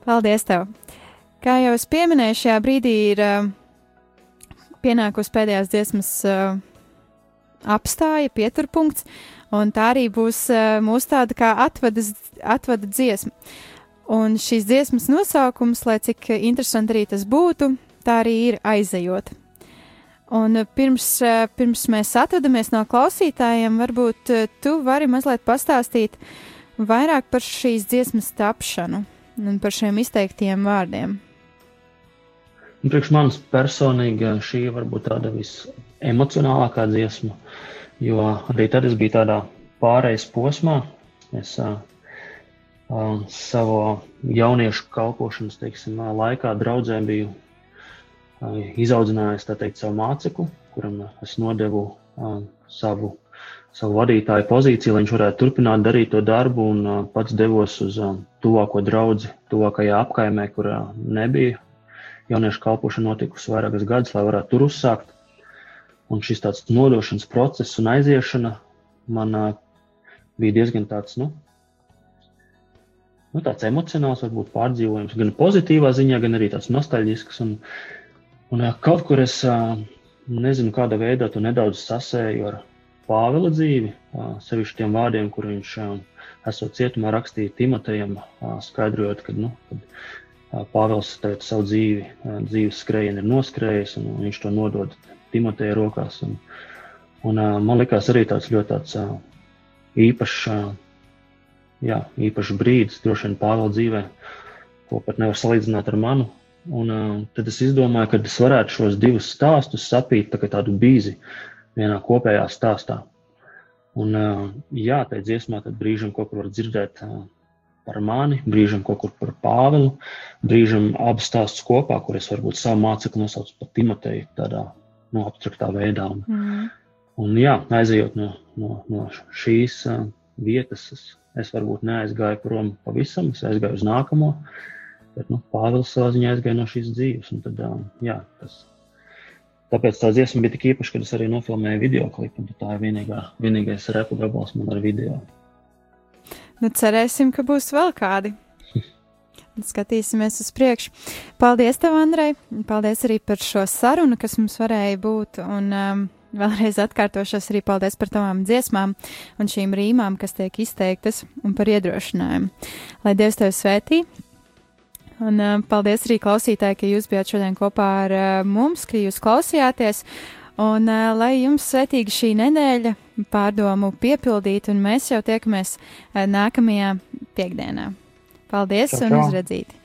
Paldies tev! Kā jau es pieminēju, šajā brīdī ir uh, pienākusi pēdējās dziesmas uh, apstāja, pieturpunkts, un tā arī būs uh, mūsu tāda kā atvadas, atvada dziesma. Un šīs dziesmas nosaukums, lai cik interesanti arī tas būtu, tā arī ir aizejot. Un eh, pirms, eh, pirms mēs atvadamies no klausītājiem, varbūt eh, tu vari mazliet pastāstīt vairāk par šīs dziesmas tapšanu un par šiem izteiktiem vārdiem. Un priekš manis personīgi šī varbūt tāda visemocionālākā dziesma, jo arī tad es biju tādā pārejas posmā. Es uh, uh, savu jauniešu kalpošanas teiksim, laikā draudzē biju uh, izaudzinājis teikt, savu mācekli, kuram es nodevu uh, savu, savu vadītāju pozīciju, lai viņš varētu turpināt darīt to darbu, un uh, pats devos uz uh, tuvāko draugu, tuvākajā apkaimē, kur uh, nebija jauniešu kalpošana notikusi vairākas gadus, lai varētu tur uzsākt. Un šis tāds nodošanas process un aiziešana man bija diezgan tāds, nu, nu, tāds emocionāls, varbūt pārdzīvojums, gan pozitīvā ziņā, gan arī tāds nostalģisks. Un, un kaut kur es nezinu, kādā veidā to nedaudz sasēju ar Pāvila dzīvi, sevišķi tiem vārdiem, kur viņš esot cietumā rakstīja Timotejam, skaidrojot, ka nu, Pāvils savu dzīvi, dzīves skrējienu ir noskrējis, un viņš to nodod Timoteja rokās. Un, un, man likās arī tāds ļoti tāds, īpašs jā, īpašs brīdis, droši vien Pāvila dzīvē, ko pat nevar salīdzināt ar manu. Un, tad es izdomāju, ka es varētu šos divus stāstus sapīt tā tādu bīzi vienā kopējā stāstā. Un, jā, tā dziesmā brīžam kaut kur var dzirdēt par mani, brīžam kaut kur par Pāvilu, brīžam abas stāstus kopā, kur es varbūt savu mācekli nosaucu par Timoteju tādā no abstraktā veidā. Un, Mm. Un, jā, aizejot no, no, no šīs uh, vietas, es, es varbūt neaizgāju prom pavisam, es aizgāju uz nākamo, bet nu, Pāvils savā ziņā aizgāja no šīs dzīves. un Tad, uh, jā, tas, tāpēc tā dziesma bija tik īpaša, ka es arī nofilmēju video klipu. Tā ir vienīgā, vienīgais repu gabals man ar video. Nu, cerēsim, ka būs vēl kādi. Skatīsimies uz priekšu. Paldies, tev, Andrej. Paldies arī par šo sarunu, kas mums varēja būt. Un um, vēlreiz atkārtošos arī paldies par tavām dziesmām un šīm rīmām, kas tiek izteiktas, un par iedrošinājumu. Lai Dievs tevi svētī! Un uh, paldies arī klausītāji, ka jūs bijāt šodien kopā ar uh, mums, ka jūs klausījāties. Un uh, lai jums svētīga šī nedēļa, pārdomu piepildīt, un mēs jau tiekamies uh, nākamajā piekdienā. Paldies Čau, un čau. uzredzīti!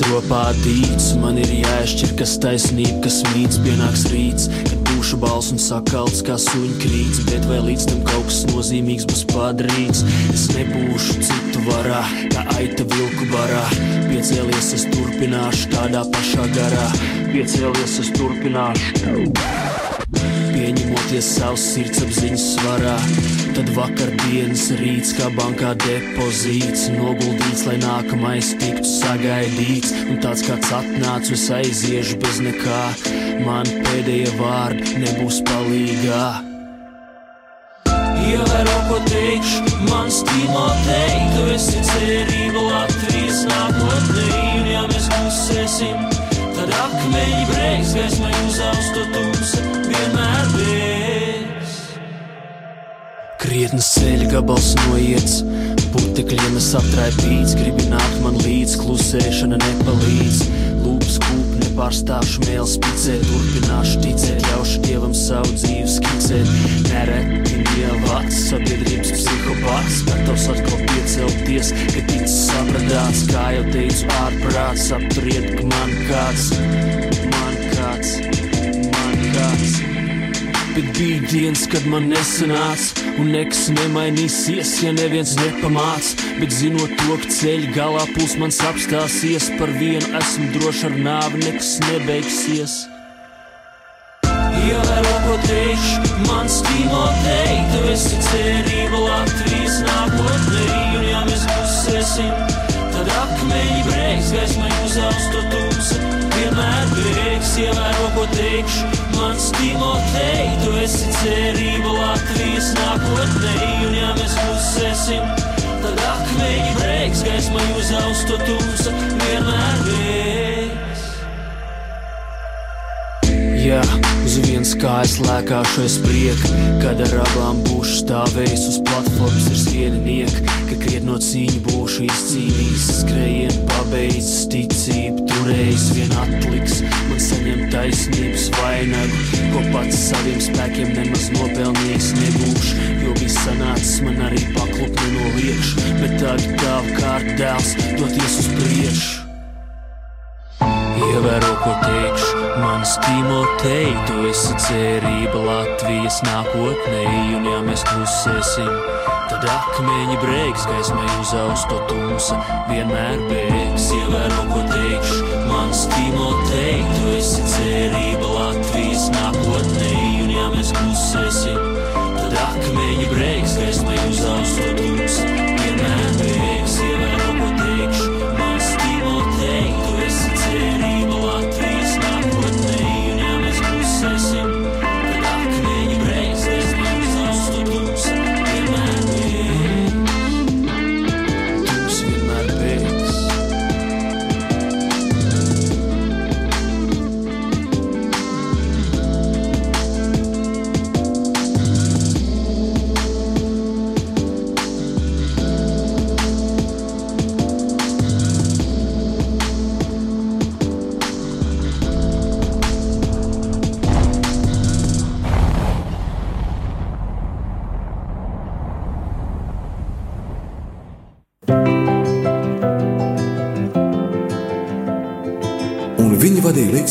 Stropā dīts. Man ir jāšķir, kas taisnība, kas mīts, pienāks rīts. Kad būšu balss un sakalts kā suņu krīts, bet vai līdz tam kaut kas nozīmīgs būs padarīts. Es nebūšu citu varā, kā aita vilku barā. Piecēlies, es turpināšu tādā pašā garā. Piecēlies, es turpināšu. Pieņemoties savas sirdsapziņas svarā, tad vakardienas rīts kā bankā depozīts noguldīts, lai nākamais tiktu sagaidīts. Un tāds kāds atnācis, es aiziešu bez nekā, man pēdējie vārdi nebūs palīgā. Ievēro, ko teikšu, man stīmo teikt, tu esi cerība Latvijas nākotnē, un ja mēs klusēsim, tad akmeņi breiks, gaismai uzaust to tumsa, Krietnes ceļa gabals noiets, putekļiem es aptraipīts, gribi nākt man līdz, klusēšana nepalīdz. Lūpas kūp, nepārstāvšu mēls spicēt, turpināšu ticēt, ļaušu dievam savu dzīvi skicēt. Nereti dievāts, sabiedrības psihopāts, gatavs atkal piecelties, kad ticis sabradāts, kā jau teicu, ārprāts, apturiet, ka man kāds, man kāds, man kāds. Bet bija dienas, kad man nesanāca, un nekas nemainīsies, ja neviens nepamāc. Bet zinot to, ka ceļā galā puls man apstāsies, par vienu esmu droši ar nāvi, nekas nebeigsies. Ievēro, ko teikšu, man stīmo teikt, tu esi cerība Latvijas nākotnē, un ja mēs klusēsim, tad akmeņi breiks, gaismai uzaust to tumsa, vienmēr beigs. Ievēro, ko teikšu, man stīmo teikt, tu esi cerība Latvijas nākotnē, un ja mēs klusēsim, tad akmeņi breiks, gaismai uzaust to tumsa, vienmēr beigs. Jā, uz vienu viens kājas lēkāšais priek, kad ar abām būšu stāvējis uz platformas ir sviedinieki, ka kriet no cīņu būšu izcīnījis, skrējien pabeidzis ticību, turējis vien atliks, man saņem taisnības vainagu, ko pats saviem spēkiem nemaz nopelnījis nebūšu, jo bija sanācis man arī paklupni no liekšu, bet tagad tava kārt dēls doties uz priekšu. Ievēro, ko teikšu, mans Timotei, tu esi cerība Latvijas nākotnē, un ja mēs klusēsim, tad akmeņi breiks, gaismai uzaus to tumsa, vienmēr bēgs. Ievēro, ko teikšu, mans Timotei, tu esi cerība Latvijas nākotnē, un ja mēs klusēsim, tad akmeņi breiks, gaismai uzaus to tumsa,